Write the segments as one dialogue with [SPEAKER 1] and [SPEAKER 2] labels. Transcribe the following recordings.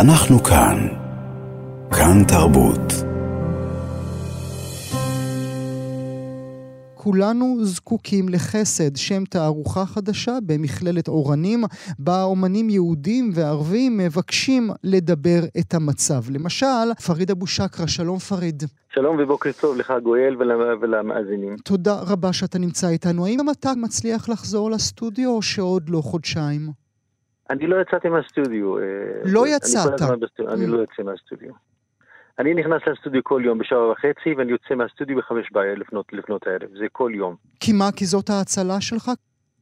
[SPEAKER 1] אנחנו כאן. כאן תרבות.
[SPEAKER 2] כולנו זקוקים לחסד, שם תערוכה חדשה במכללת אורנים, בה אומנים יהודים וערבים מבקשים לדבר את המצב. למשל, פריד אבו שקרה, שלום פריד.
[SPEAKER 3] שלום ובוקר טוב לך גואל ולמאזינים.
[SPEAKER 2] תודה רבה שאתה נמצא איתנו. האם אתה מצליח לחזור לסטודיו או שעוד לא חודשיים?
[SPEAKER 3] אני לא יצאתי מהסטודיו. אה,
[SPEAKER 2] לא יצאת?
[SPEAKER 3] אני לא יוצא מהסטודיו. אני נכנס לסטודיו כל יום בשעה וחצי, ואני יוצא מהסטודיו בחמש בערב לפנות, לפנות הערב, זה כל יום.
[SPEAKER 2] כי מה, כי זאת ההצלה שלך?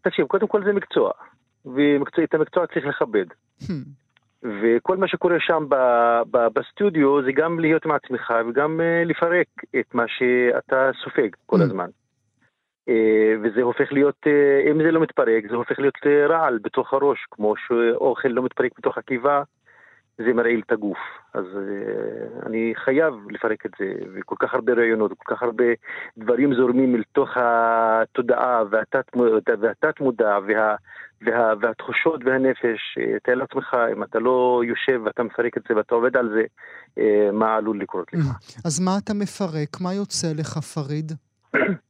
[SPEAKER 3] תקשיב, קודם כל זה מקצוע, ואת המקצוע צריך לכבד. Hmm. וכל מה שקורה שם ב, ב, בסטודיו זה גם להיות עם עצמך וגם uh, לפרק את מה שאתה סופג כל hmm. הזמן. Uh, וזה הופך להיות, uh, אם זה לא מתפרק, זה הופך להיות uh, רעל בתוך הראש, כמו שאוכל לא מתפרק בתוך הקיבה, זה מרעיל את הגוף. אז אני חייב לפרק את זה, וכל כך הרבה רעיונות, וכל כך הרבה דברים זורמים אל תוך התודעה והתת, והתת מודע וה, וה, והתחושות והנפש. אה, תאר לעצמך, אם אתה לא יושב ואתה מפרק את זה ואתה עובד על זה, מה עלול לקרות לך.
[SPEAKER 2] אז מה אתה מפרק? מה יוצא לך, פריד?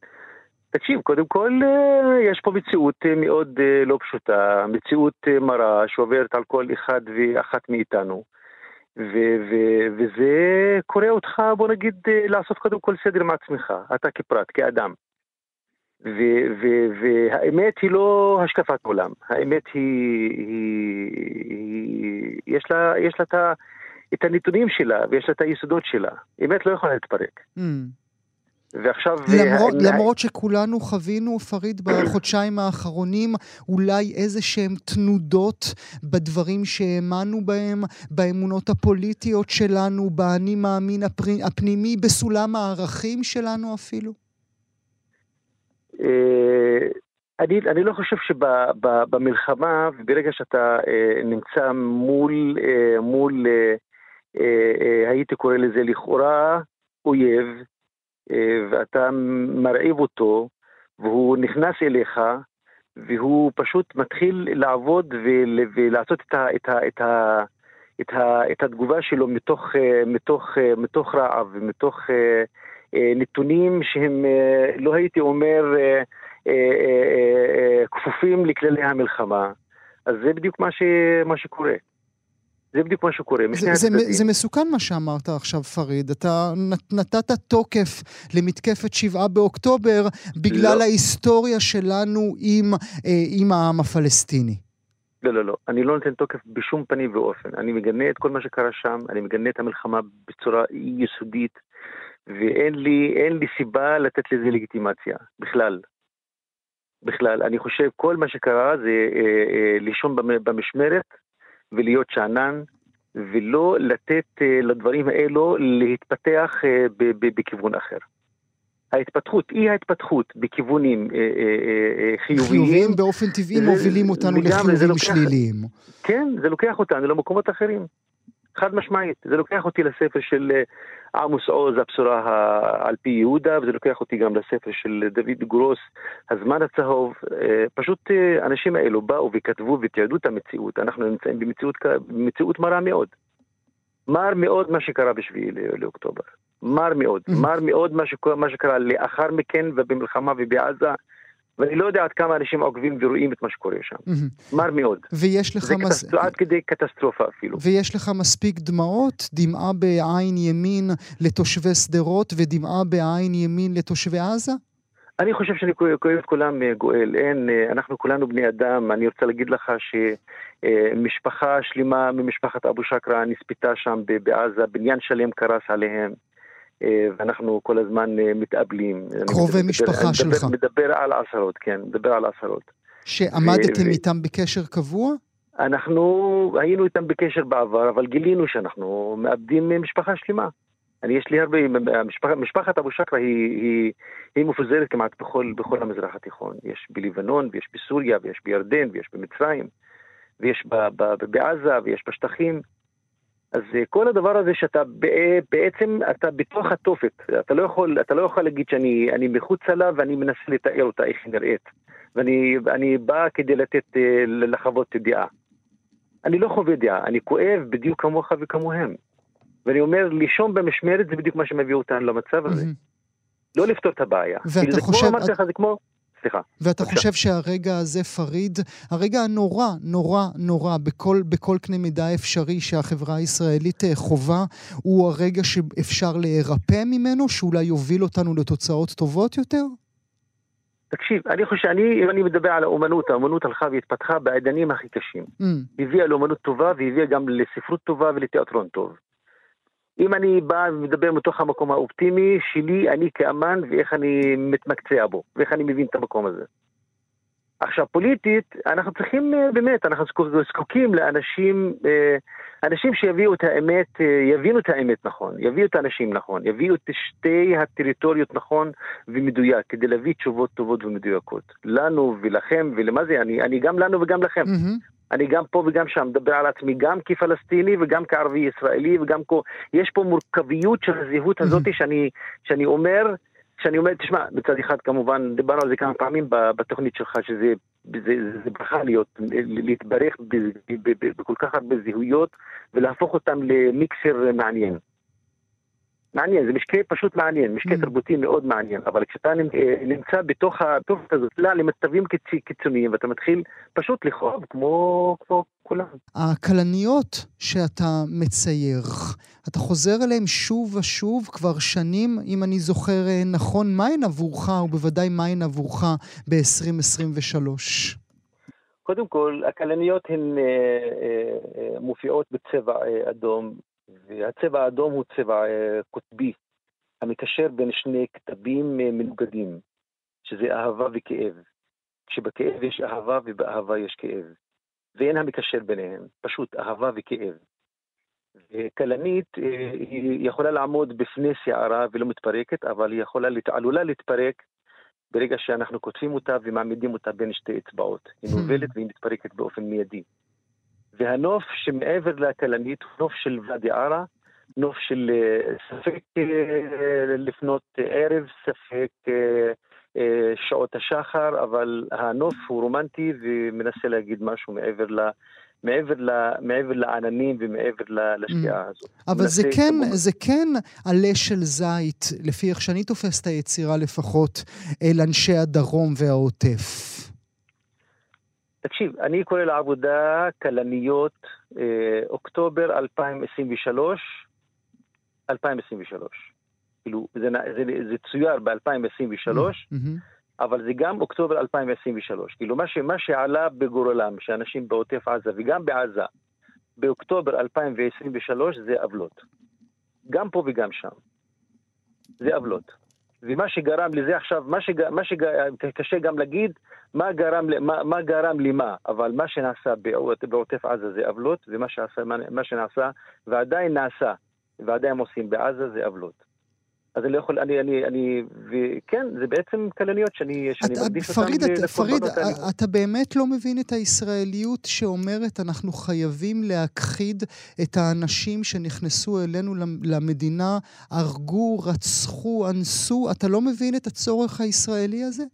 [SPEAKER 3] תקשיב, קודם כל יש פה מציאות מאוד לא פשוטה, מציאות מרה שעוברת על כל אחד ואחת מאיתנו. ו- ו- וזה קורא אותך, בוא נגיד, לעשות קודם כל סדר עם עצמך, אתה כפרט, כאדם. והאמת היא לא השקפת עולם, האמת היא, היא, היא יש לה, יש לה את, את הנתונים שלה ויש לה את היסודות שלה. אמת לא יכולה להתפרק. Mm.
[SPEAKER 2] ועכשיו... למרות, וה... למרות שכולנו חווינו, פריד, בחודשיים האחרונים, אולי איזה שהם תנודות בדברים שהאמנו בהם, באמונות הפוליטיות שלנו, באני מאמין הפנימי, בסולם הערכים שלנו אפילו?
[SPEAKER 3] אה, אני, אני לא חושב שבמלחמה, ברגע שאתה אה, נמצא מול, אה, מול הייתי קורא לזה לכאורה אויב, אה, ואתה מרעיב אותו, והוא נכנס אליך, והוא פשוט מתחיל לעבוד ולעשות את, ה, את, ה, את, ה, את, ה, את התגובה שלו מתוך, אה, מתוך, אה, מתוך רעב ומתוך נתונים שהם, לא הייתי אומר, כפופים לכללי המלחמה. אז זה בדיוק מה, ש, מה שקורה. זה בדיוק מה שקורה.
[SPEAKER 2] זה, זה, זה מסוכן מה שאמרת עכשיו, פריד. אתה נתת תוקף למתקפת שבעה באוקטובר בגלל לא. ההיסטוריה שלנו עם, אה, עם העם הפלסטיני.
[SPEAKER 3] לא, לא, לא. אני לא נותן תוקף בשום פנים ואופן. אני מגנה את כל מה שקרה שם, אני מגנה את המלחמה בצורה יסודית, ואין לי, לי סיבה לתת לזה לגיטימציה, בכלל. בכלל. אני חושב כל מה שקרה זה אה, אה, לישון במשמרת, ולהיות שאנן, ולא לתת אה, לדברים האלו להתפתח אה, בכיוון אחר. ההתפתחות, אי ההתפתחות בכיוונים אה, חיוביים.
[SPEAKER 2] חיוביים באופן טבעי זה, מובילים אותנו לחיובים לוקח, שליליים.
[SPEAKER 3] כן, זה לוקח אותנו למקומות אחרים. חד משמעית. זה לוקח אותי לספר של עמוס עוז, הבשורה על פי יהודה, וזה לוקח אותי גם לספר של דוד גרוס, הזמן הצהוב. אה, פשוט אה, האנשים האלו באו וכתבו ותיעדו את המציאות. אנחנו נמצאים במציאות, במציאות מרה מאוד. מר מאוד מה שקרה בשביעי לאוקטובר. מר מאוד. מר מאוד מה שקרה, מה שקרה לאחר מכן ובמלחמה ובעזה. ואני לא יודע עד כמה אנשים עוקבים ורואים את מה שקורה שם. מר מאוד.
[SPEAKER 2] ויש לך...
[SPEAKER 3] זה מס... קטס... עד כדי קטסטרופה אפילו.
[SPEAKER 2] ויש לך מספיק דמעות? דמעה בעין ימין לתושבי שדרות ודמעה בעין ימין לתושבי עזה?
[SPEAKER 3] אני חושב שאני כואב את כולם, אה, גואל. אין, אה, אנחנו כולנו בני אדם. אני רוצה להגיד לך שמשפחה שלמה ממשפחת אבו שקרה נספתה שם בעזה, בניין שלם קרס עליהם. אה, ואנחנו כל הזמן אה, מתאבלים.
[SPEAKER 2] קרובי משפחה
[SPEAKER 3] מדבר,
[SPEAKER 2] שלך.
[SPEAKER 3] מדבר על עשרות, כן, מדבר על עשרות.
[SPEAKER 2] שעמדתם ו... איתם בקשר קבוע?
[SPEAKER 3] אנחנו היינו איתם בקשר בעבר, אבל גילינו שאנחנו מאבדים משפחה שלמה. אני, יש לי הרבה, המשפח, משפחת אבו שקרה היא, היא, היא מפוזרת כמעט בכל, בכל המזרח התיכון. יש בלבנון, ויש בסוריה, ויש בירדן, ויש במצרים, ויש ב, ב, בעזה, ויש בשטחים. אז אה, כל הדבר הזה שאתה בעצם, אתה בתוך התופת, אתה לא יכול, אתה לא יכול להגיד שאני מחוצה לה ואני מנסה לתאר אותה איך היא נראית. ואני בא כדי לתת, אה, לחוות דעה. אני לא חווה דעה, אני כואב בדיוק כמוך וכמוהם. ואני אומר, לישון במשמרת זה בדיוק מה שמביא אותנו למצב הזה. לא לפתור את הבעיה.
[SPEAKER 2] ואתה חושב...
[SPEAKER 3] כמו, אמרתי לך, זה כמו... סליחה.
[SPEAKER 2] ואתה חושב שהרגע הזה, פריד, הרגע הנורא, נורא, נורא, בכל, בכל קנה מידה אפשרי שהחברה הישראלית אה, חווה, הוא הרגע שאפשר להירפא ממנו, שאולי יוביל אותנו לתוצאות טובות יותר?
[SPEAKER 3] תקשיב, אני חושב, אני, אם אני מדבר על האומנות, האומנות הלכה והתפתחה בעידנים הכי קשים. Mm. הביאה לאומנות טובה והביאה גם לספרות טובה ולתיאטרון טוב. אם אני בא ומדבר מתוך המקום האופטימי שלי, אני כאמן, ואיך אני מתמקצע בו, ואיך אני מבין את המקום הזה. עכשיו, פוליטית, אנחנו צריכים, אה, באמת, אנחנו זקוקים לאנשים, אה, אנשים שיביאו את האמת, אה, יבינו את האמת נכון, יביאו את האנשים נכון, יביאו את שתי הטריטוריות נכון ומדויק, כדי להביא תשובות טובות ומדויקות. לנו ולכם ולמה זה, אני, אני גם לנו וגם לכם. Mm-hmm. אני גם פה וגם שם מדבר על עצמי גם כפלסטיני וגם כערבי ישראלי וגם כה, יש פה מורכביות של הזהות הזאת שאני, שאני אומר, שאני אומר, תשמע, מצד אחד כמובן, דיברנו על זה כמה פעמים בתוכנית שלך, שזה זה, זה, זה ברכה להיות, להתברך בכל כך הרבה זהויות ולהפוך אותם למיקסר מעניין. מעניין, זה משקה פשוט מעניין, משקה mm. תרבותי מאוד מעניין, אבל כשאתה אה, נמצא בתוך התופת הזאת, למצבים קיצוניים, ואתה מתחיל פשוט לכאוב כמו, כמו כולם.
[SPEAKER 2] הכלניות שאתה מצייר, אתה חוזר אליהן שוב ושוב כבר שנים, אם אני זוכר אה, נכון, מהן עבורך, ובוודאי מהן עבורך ב-2023?
[SPEAKER 3] קודם כל, הכלניות הן אה, אה, אה, מופיעות בצבע אה, אדום והצבע האדום הוא צבע אה, קוטבי, המקשר בין שני כתבים אה, מנוגדים, שזה אהבה וכאב. כשבכאב יש אהבה ובאהבה יש כאב. ואין המקשר ביניהם, פשוט אהבה וכאב. כלנית אה, היא יכולה לעמוד בפני שערה ולא מתפרקת, אבל היא יכולה, עלולה להתפרק ברגע שאנחנו כותבים אותה ומעמידים אותה בין שתי אצבעות. היא hmm. נובלת והיא מתפרקת באופן מיידי. והנוף שמעבר לכלנית הוא נוף של ואדי ערה, נוף של אה, ספק אה, לפנות ערב, ספק אה, שעות השחר, אבל הנוף הוא רומנטי ומנסה להגיד משהו מעבר ל... מעבר, ל, מעבר לעננים ומעבר לשקיעה mm. הזאת.
[SPEAKER 2] אבל זה כן, זה כן עלה של זית, לפי איך שאני תופס את היצירה לפחות, אל אנשי הדרום והעוטף.
[SPEAKER 3] תקשיב, אני קורא לעבודה כלניות אה, אוקטובר 2023, 2023. כאילו, זה, זה, זה צויר ב-2023, mm-hmm. אבל זה גם אוקטובר 2023. כאילו, מה, ש, מה שעלה בגורלם, שאנשים בעוטף עזה וגם בעזה, באוקטובר 2023 זה עוולות. גם פה וגם שם. זה עוולות. ומה שגרם לזה עכשיו, מה, שג, מה שקשה גם להגיד, מה גרם, מה, מה גרם למה, אבל מה שנעשה בעוטף עזה זה עוולות, ומה שעשה, מה שנעשה, ועדיין נעשה, ועדיין עושים בעזה זה עוולות. אז אני לא יכול, אני, אני, אני, וכן, זה בעצם כלניות שאני, שאני מקדיש אותן
[SPEAKER 2] לקורבנות פריד, אתה באמת לא מבין את הישראליות שאומרת אנחנו חייבים להכחיד את האנשים שנכנסו אלינו למדינה, הרגו, רצחו, אנסו, אתה לא מבין את הצורך הישראלי הזה?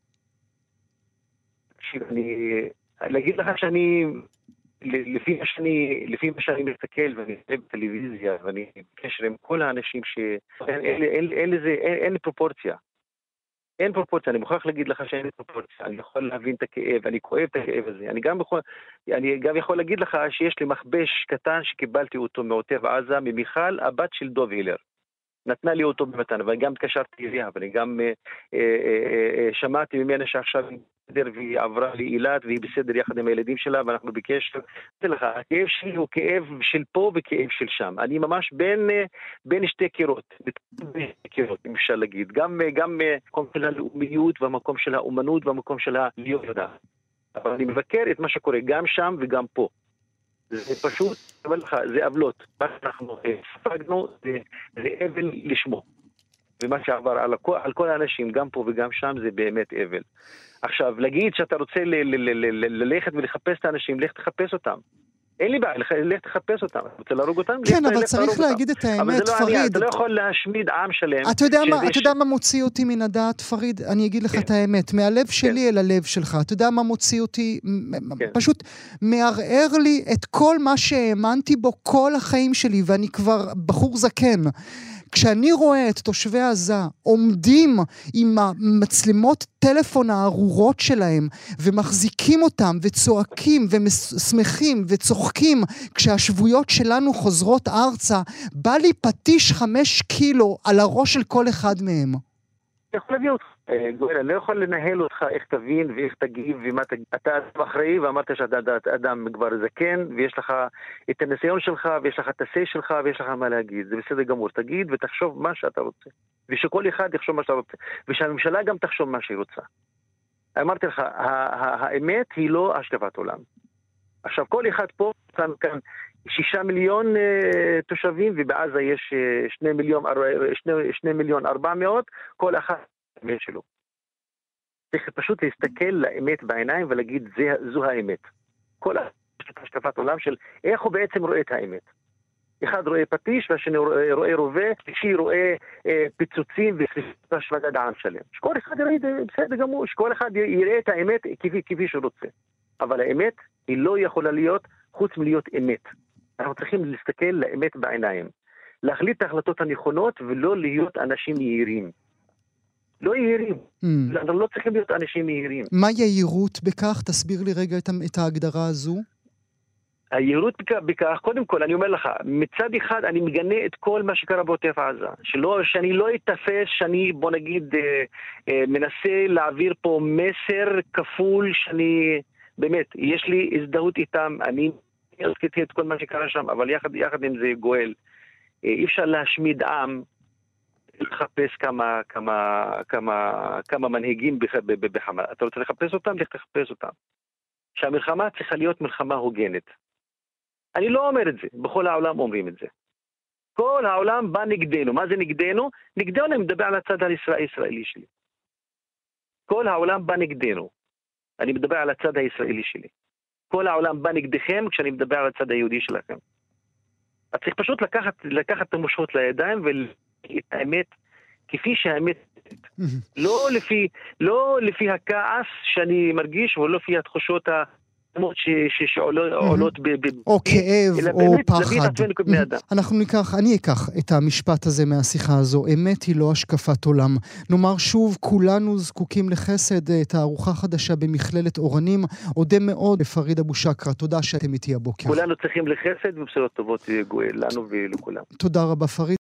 [SPEAKER 3] תקשיב, אני... להגיד לך שאני לפי מה שאני, לפי מה שאני מסתכל ואני רואה בטלוויזיה ואני בקשר עם כל האנשים ש... אין, אין, אין, אין לזה, אין, אין פרופורציה. אין פרופורציה, אני מוכרח להגיד לך שאין לי פרופורציה, אני יכול להבין את הכאב, אני כואב את הכאב הזה. אני גם יכול, אני גם יכול להגיד לך שיש לי מכבש קטן שקיבלתי אותו מעוטף עזה, ממיכל, הבת של דוב הילר. נתנה לי אותו במתנה, ואני גם התקשרתי אליה, ואני גם אה, אה, אה, אה, שמעתי ממנה שעכשיו בסדר והיא עברה לאילת והיא בסדר יחד עם הילדים שלה ואנחנו בקשר. אני לך, הכאב שלי הוא כאב של פה וכאב של שם. אני ממש בין, אה, בין שתי קירות, בין שתי קירות, אם אפשר להגיד. גם, אה, אה, מקום של הלאומיות והמקום של האומנות והמקום של הלהיות יודעת. אבל אני מבקר את מה שקורה גם שם וגם פה. זה פשוט, אומר לך, זה עוולות. מה שאנחנו ספגנו זה אבל לשמו. ומה שעבר על, כל האנשים, גם פה וגם שם, זה באמת אבל. עכשיו, להגיד שאתה רוצה ללכת ולחפש את האנשים, לך תחפש אותם. אין לי בעיה, לך תחפש אותם, אתה רוצה להרוג אותם?
[SPEAKER 2] כן, אבל צריך להגיד את האמת, לא פריד.
[SPEAKER 3] אתה לא יכול להשמיד עם שלם.
[SPEAKER 2] אתה יודע, מה, אתה יודע מה מוציא אותי מן הדעת, פריד? אני אגיד לך כן. את האמת, מהלב כן. שלי אל הלב שלך. אתה יודע מה מוציא אותי? כן. פשוט מערער לי את כל מה שהאמנתי בו כל החיים שלי, ואני כבר בחור זקן. כשאני רואה את תושבי עזה עומדים עם המצלמות טלפון הארורות שלהם ומחזיקים אותם וצועקים ושמחים וצוחקים כשהשבויות שלנו חוזרות ארצה, בא לי פטיש חמש קילו על הראש של כל אחד מהם.
[SPEAKER 3] יכול להביא אותך. אה, גואל, אני לא יכול לנהל אותך איך תבין ואיך תגיב ומה תגיד. אתה אדם אחראי ואמרת שאתה אדם כבר זקן ויש לך את הניסיון שלך ויש לך את ה-say שלך ויש לך מה להגיד. זה בסדר גמור. תגיד ותחשוב מה שאתה רוצה. ושכל אחד יחשוב מה שאתה רוצה. ושהממשלה גם תחשוב מה שהיא רוצה. אמרתי לך, האמת היא לא השקפת עולם. עכשיו, כל אחד פה שם כאן שישה מיליון uh, תושבים, ובעזה יש uh, שני מיליון, שני, שני מיליון ארבע מאות, כל אחד האמת שלו. צריך פשוט להסתכל לאמת בעיניים ולהגיד, זה, זו האמת. כל השקפת עולם של איך הוא בעצם רואה את האמת. אחד רואה פטיש והשני רואה, רובה, שלישי רואה אה, פיצוצים ושריפה של עם שלם. שכל אחד יראה את זה בסדר גמור, שכל אחד יראה את האמת כפי, כפי שהוא רוצה. אבל האמת היא לא יכולה להיות חוץ מלהיות אמת. אנחנו צריכים להסתכל לאמת בעיניים. להחליט את ההחלטות הנכונות ולא להיות אנשים יהירים. לא יהירים. Mm. אנחנו לא צריכים להיות אנשים יהירים.
[SPEAKER 2] מה יהירות בכך? תסביר לי רגע את ההגדרה הזו.
[SPEAKER 3] היהירות בכך, קודם כל, אני אומר לך, מצד אחד אני מגנה את כל מה שקרה בעוטף עזה. שלא, שאני לא אתפס שאני, בוא נגיד, אה, אה, מנסה להעביר פה מסר כפול שאני, באמת, יש לי הזדהות איתם, אני את כל מה שקרה שם, אבל יחד, יחד עם זה גואל. אה, אי אפשר להשמיד עם, לחפש כמה, כמה, כמה, כמה מנהיגים בחמאס. אתה רוצה לחפש אותם? לך תחפש אותם. שהמלחמה צריכה להיות מלחמה הוגנת. אני לא אומר את זה, בכל העולם אומרים את זה. כל העולם בא נגדנו. מה זה נגדנו? נגדנו אני מדבר על הצד הישראלי שלי. כל העולם בא נגדנו. אני מדבר על הצד הישראלי שלי. כל העולם בא נגדכם כשאני מדבר על הצד היהודי שלכם. אז צריך פשוט לקחת, לקחת את המושכות לידיים ולהגיד את האמת כפי שהאמת לא לפי, לא לפי הכעס שאני מרגיש ולא לפי התחושות שעולות ב...
[SPEAKER 2] או כאב, או פחד. אנחנו ניקח, אני אקח את המשפט הזה מהשיחה הזו. אמת היא לא השקפת עולם. נאמר שוב, כולנו זקוקים לחסד. תערוכה חדשה במכללת אורנים. אודה מאוד לפריד אבו שקרה. תודה שאתם איתי הבוקר.
[SPEAKER 3] כולנו צריכים לחסד ובשורות טובות לנו ולכולם.
[SPEAKER 2] תודה רבה, פריד.